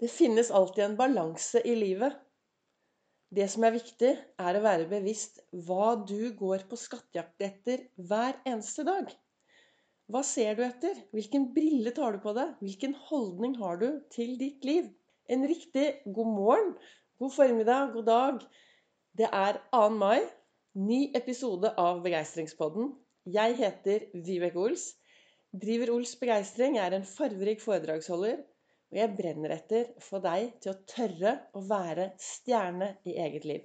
Det finnes alltid en balanse i livet. Det som er viktig, er å være bevisst hva du går på skattejakt etter hver eneste dag. Hva ser du etter? Hvilken brille tar du på deg? Hvilken holdning har du til ditt liv? En riktig god morgen, god formiddag, god dag. Det er 2. mai. Ny episode av Begeistringspodden. Jeg heter Vibeke Ols. Driver Ols Begeistring. Er en farverik foredragsholder og jeg brenner etter å få deg til å tørre å være stjerne i eget liv.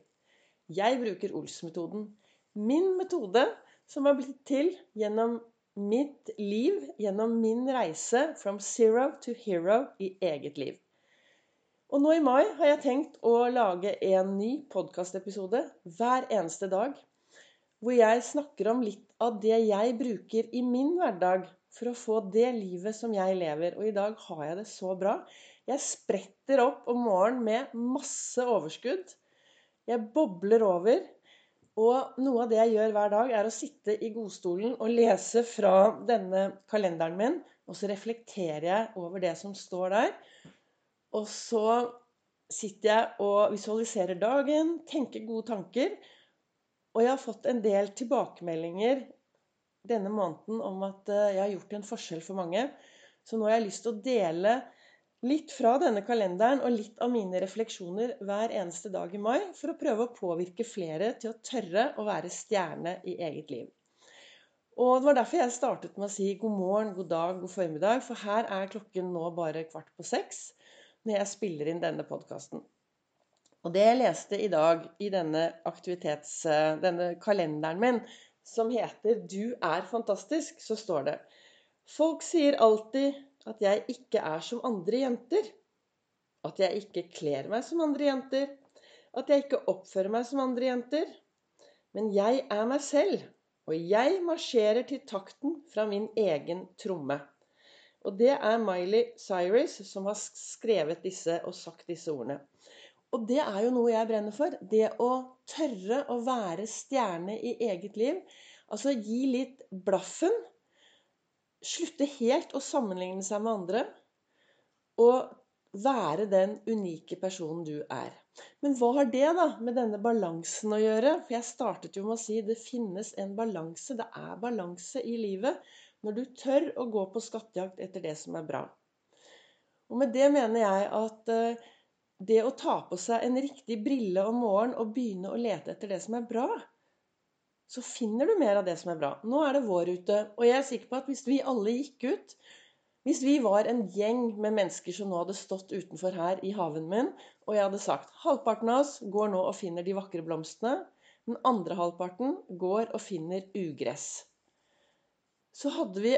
Jeg bruker Ols-metoden. Min metode som har blitt til gjennom mitt liv, gjennom min reise from zero to hero i eget liv. Og nå i mai har jeg tenkt å lage en ny podkastepisode hver eneste dag. Hvor jeg snakker om litt av det jeg bruker i min hverdag for å få det livet som jeg lever. Og i dag har jeg det så bra. Jeg spretter opp om morgenen med masse overskudd. Jeg bobler over. Og noe av det jeg gjør hver dag, er å sitte i godstolen og lese fra denne kalenderen min. Og så reflekterer jeg over det som står der. Og så sitter jeg og visualiserer dagen, tenker gode tanker. Og jeg har fått en del tilbakemeldinger denne måneden om at eh, jeg har gjort en forskjell for mange. Så nå har jeg lyst til å dele litt fra denne kalenderen og litt av mine refleksjoner hver eneste dag i mai, for å prøve å påvirke flere til å tørre å være stjerne i eget liv. Og Det var derfor jeg startet med å si god morgen, god dag, god formiddag. For her er klokken nå bare kvart på seks når jeg spiller inn denne podkasten. Og det jeg leste i dag i denne, denne kalenderen min, som heter 'Du er fantastisk', så står det Folk sier alltid at jeg ikke er som andre jenter. At jeg ikke kler meg som andre jenter. At jeg ikke oppfører meg som andre jenter. Men jeg er meg selv, og jeg marsjerer til takten fra min egen tromme. Og det er Miley Cyrus som har skrevet disse og sagt disse ordene. Og det er jo noe jeg brenner for. Det å tørre å være stjerne i eget liv. Altså gi litt blaffen. Slutte helt å sammenligne seg med andre. Og være den unike personen du er. Men hva har det da med denne balansen å gjøre? For jeg startet jo med å si det finnes en balanse. Det er balanse i livet når du tør å gå på skattejakt etter det som er bra. Og med det mener jeg at uh, det å ta på seg en riktig brille om morgenen og begynne å lete etter det som er bra, så finner du mer av det som er bra. Nå er det vår ute, og jeg er sikker på at hvis vi alle gikk ut Hvis vi var en gjeng med mennesker som nå hadde stått utenfor her i haven min, og jeg hadde sagt halvparten av oss går nå og finner de vakre blomstene, den andre halvparten går og finner ugress. Så hadde vi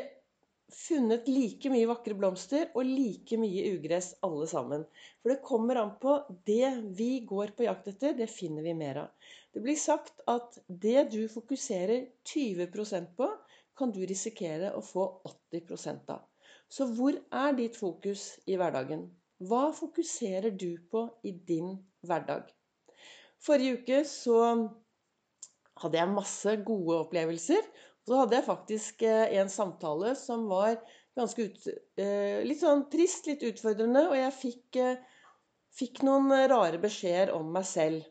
funnet like mye vakre blomster og like mye ugress alle sammen. For det kommer an på det vi går på jakt etter, det finner vi mer av. Det blir sagt at det du fokuserer 20% på, kan du risikere å få 80 av. Så hvor er ditt fokus i hverdagen? Hva fokuserer du på i din hverdag? Forrige uke så hadde jeg masse gode opplevelser. Så hadde jeg faktisk eh, en samtale som var ganske ut, eh, litt sånn trist, litt utfordrende, og jeg fikk, eh, fikk noen rare beskjeder om meg selv.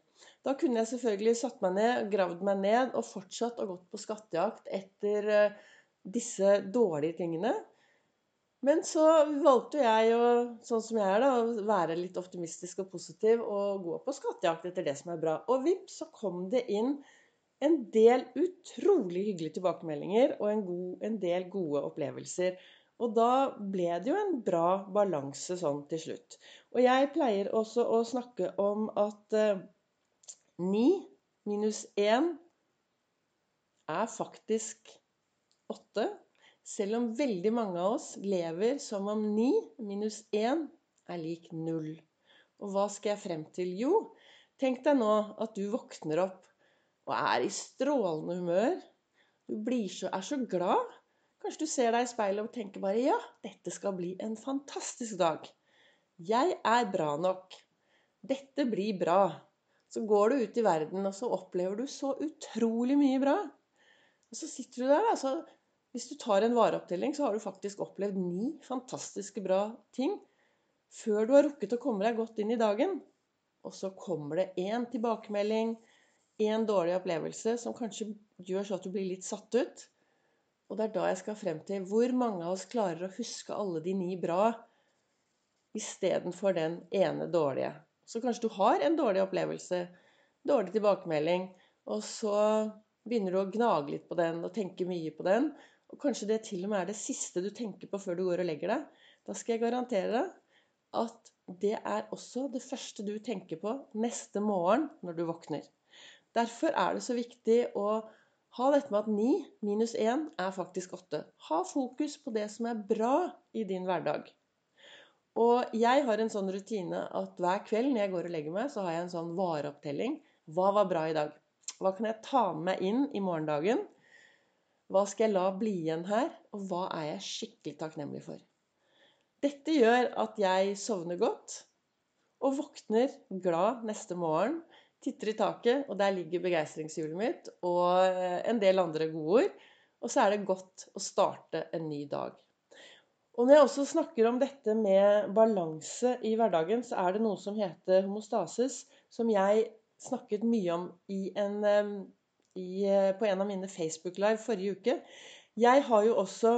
Da kunne jeg selvfølgelig satt meg ned, gravd meg ned og fortsatt å gått på skattejakt etter disse dårlige tingene. Men så valgte jeg, å, sånn som jeg er, da, være litt optimistisk og positiv og gå på skattejakt etter det som er bra. Og vips, så kom det inn en del utrolig hyggelige tilbakemeldinger og en, god, en, del gode opplevelser. Og da ble det jo en bra balanse sånn til slutt. Og jeg pleier også å snakke om at eh, 9 minus 1 er faktisk 8. Selv om veldig mange av oss lever som om 9 minus 1 er lik 0. Og hva skal jeg frem til? Jo, tenk deg nå at du våkner opp og er i strålende humør. Du så, er så glad. Kanskje du ser deg i speilet og tenker bare ja, dette skal bli en fantastisk dag. Jeg er bra nok. Dette blir bra. Så går du ut i verden, og så opplever du så utrolig mye bra. Og så sitter du der, altså. Hvis du tar en vareopptelling, så har du faktisk opplevd ni fantastiske bra ting. før du har rukket å komme deg godt inn i dagen. Og så kommer det én tilbakemelding, én dårlig opplevelse som kanskje gjør så at du blir litt satt ut. Og det er da jeg skal frem til hvor mange av oss klarer å huske alle de ni bra istedenfor den ene dårlige. Så kanskje du har en dårlig opplevelse, dårlig tilbakemelding, og så begynner du å gnage litt på den og tenke mye på den. Og kanskje det til og med er det siste du tenker på før du går og legger deg. Da skal jeg garantere deg at det er også det første du tenker på neste morgen når du våkner. Derfor er det så viktig å ha dette med at 9 minus 1 er faktisk 8. Ha fokus på det som er bra i din hverdag. Og jeg har en sånn rutine at hver kveld når jeg går og legger meg, så har jeg en sånn vareopptelling. Hva var bra i dag? Hva kan jeg ta med meg inn i morgendagen? Hva skal jeg la bli igjen her? Og hva er jeg skikkelig takknemlig for? Dette gjør at jeg sovner godt og våkner glad neste morgen. Titter i taket, og der ligger begeistringshjulet mitt og eh, en del andre godord. Og så er det godt å starte en ny dag. Og når jeg også snakker om dette med balanse i hverdagen, så er det noe som heter homostasis, som jeg snakket mye om en, i, eh, på en av mine Facebook-live forrige uke. Jeg har jo også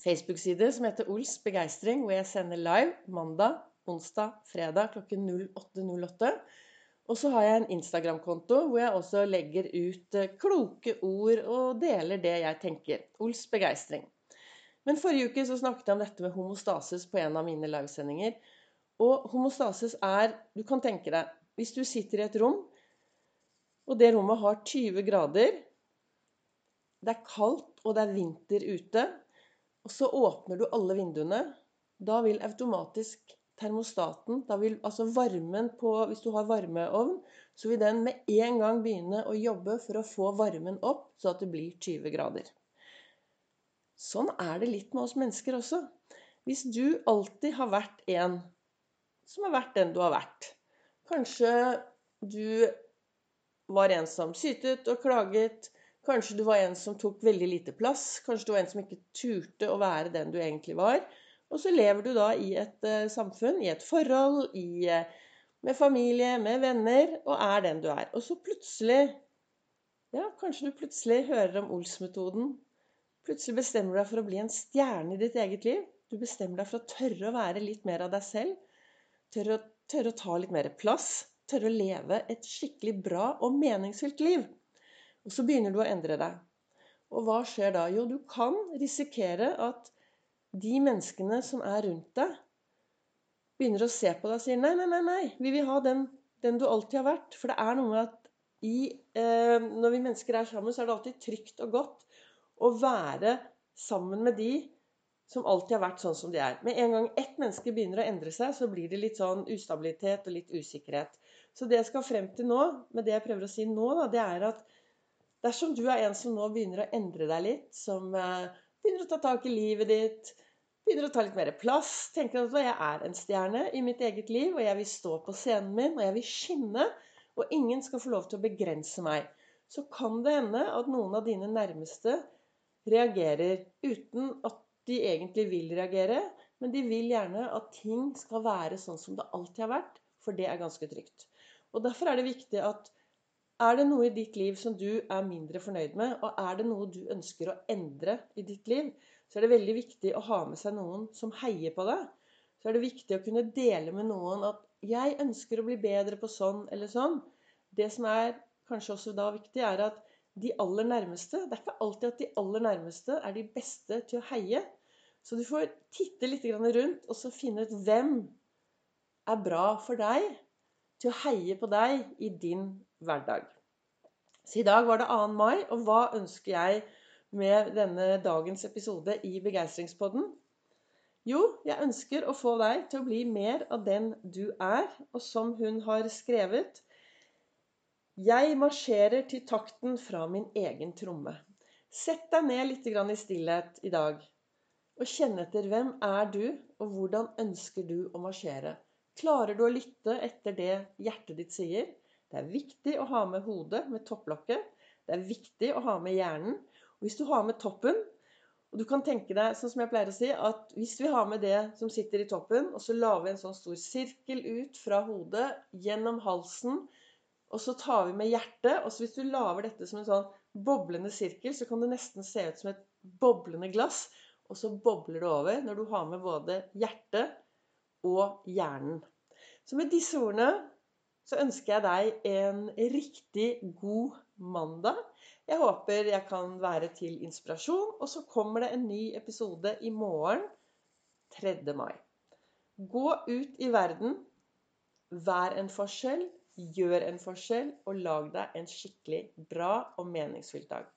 Facebook-side som heter Ols begeistring, hvor jeg sender live mandag, onsdag, fredag klokken 08.08. Og så har jeg en Instagram-konto hvor jeg også legger ut eh, kloke ord og deler det jeg tenker. Ols begeistring. Men forrige uke så snakket jeg om dette med homostasis på en av mine livesendinger. Og homostasis er Du kan tenke deg hvis du sitter i et rom, og det rommet har 20 grader Det er kaldt, og det er vinter ute. Og så åpner du alle vinduene. Da vil automatisk termostaten da vil, Altså varmen på Hvis du har varmeovn, så vil den med en gang begynne å jobbe for å få varmen opp, så at det blir 20 grader. Sånn er det litt med oss mennesker også. Hvis du alltid har vært en som har vært den du har vært, Kanskje du var en som sytet og klaget. Kanskje du var en som tok veldig lite plass. Kanskje du var en som ikke turte å være den du egentlig var. Og så lever du da i et uh, samfunn, i et forhold, i, uh, med familie, med venner, og er den du er. Og så plutselig Ja, kanskje du plutselig hører om Ols-metoden. Plutselig bestemmer du deg for å bli en stjerne i ditt eget liv. Du bestemmer deg for å tørre å være litt mer av deg selv. Tørre Tørre å ta litt mer plass. Tørre å leve et skikkelig bra og meningsfylt liv. Og så begynner du å endre deg. Og hva skjer da? Jo, du kan risikere at de menneskene som er rundt deg, begynner å se på deg og sier nei, nei, nei, nei, vi vil ha den, den du alltid har vært. For det er noe med at i, eh, når vi mennesker er sammen, så er det alltid trygt og godt å være sammen med de som alltid har vært sånn som de er. Med en gang ett menneske begynner å endre seg, så blir det litt sånn ustabilitet og litt usikkerhet. Så det jeg skal frem til nå, med det jeg prøver å si nå, da, det er at dersom du er en som nå begynner å endre deg litt, som eh, begynner å ta tak i livet ditt, begynner å ta litt mer plass, tenker at jeg er en stjerne i mitt eget liv, og jeg vil stå på scenen min, og jeg vil skinne, og ingen skal få lov til å begrense meg, så kan det hende at noen av dine nærmeste reagerer uten at de egentlig vil reagere, men de vil gjerne at ting skal være sånn som det alltid har vært, for det er ganske trygt. Og Derfor er det viktig at er det noe i ditt liv som du er mindre fornøyd med, og er det noe du ønsker å endre i ditt liv, så er det veldig viktig å ha med seg noen som heier på deg. Så er det viktig å kunne dele med noen at 'jeg ønsker å bli bedre på sånn eller sånn'. Det som er kanskje også da viktig, er at de aller nærmeste Det er ikke alltid at de aller nærmeste er de beste til å heie. Så du får titte litt rundt og så finne ut hvem er bra for deg til å heie på deg i din hverdag. Så i dag var det 2. mai, og hva ønsker jeg med denne dagens episode i Begeistringspodden? Jo, jeg ønsker å få deg til å bli mer av den du er, og som hun har skrevet Jeg marsjerer til takten fra min egen tromme. Sett deg ned litt i stillhet i dag og kjenn etter hvem er du, og hvordan ønsker du å marsjere. Klarer du å lytte etter det hjertet ditt sier? Det er viktig å ha med hodet, med topplokket. Det er viktig å ha med hjernen. Og hvis du har med toppen, Og du kan tenke deg, sånn som jeg pleier å si, at hvis vi har med det som sitter i toppen, og så lager vi en sånn stor sirkel ut fra hodet, gjennom halsen, og så tar vi med hjertet. Og så hvis du lager dette som en sånn boblende sirkel, så kan det nesten se ut som et boblende glass. Og så bobler det over når du har med både hjertet og hjernen. Så med disse ordene så ønsker jeg deg en riktig god mandag. Jeg håper jeg kan være til inspirasjon. Og så kommer det en ny episode i morgen 3. mai. Gå ut i verden. Vær en forskjell. Gjør en forskjell. Og lag deg en skikkelig bra og meningsfylt dag.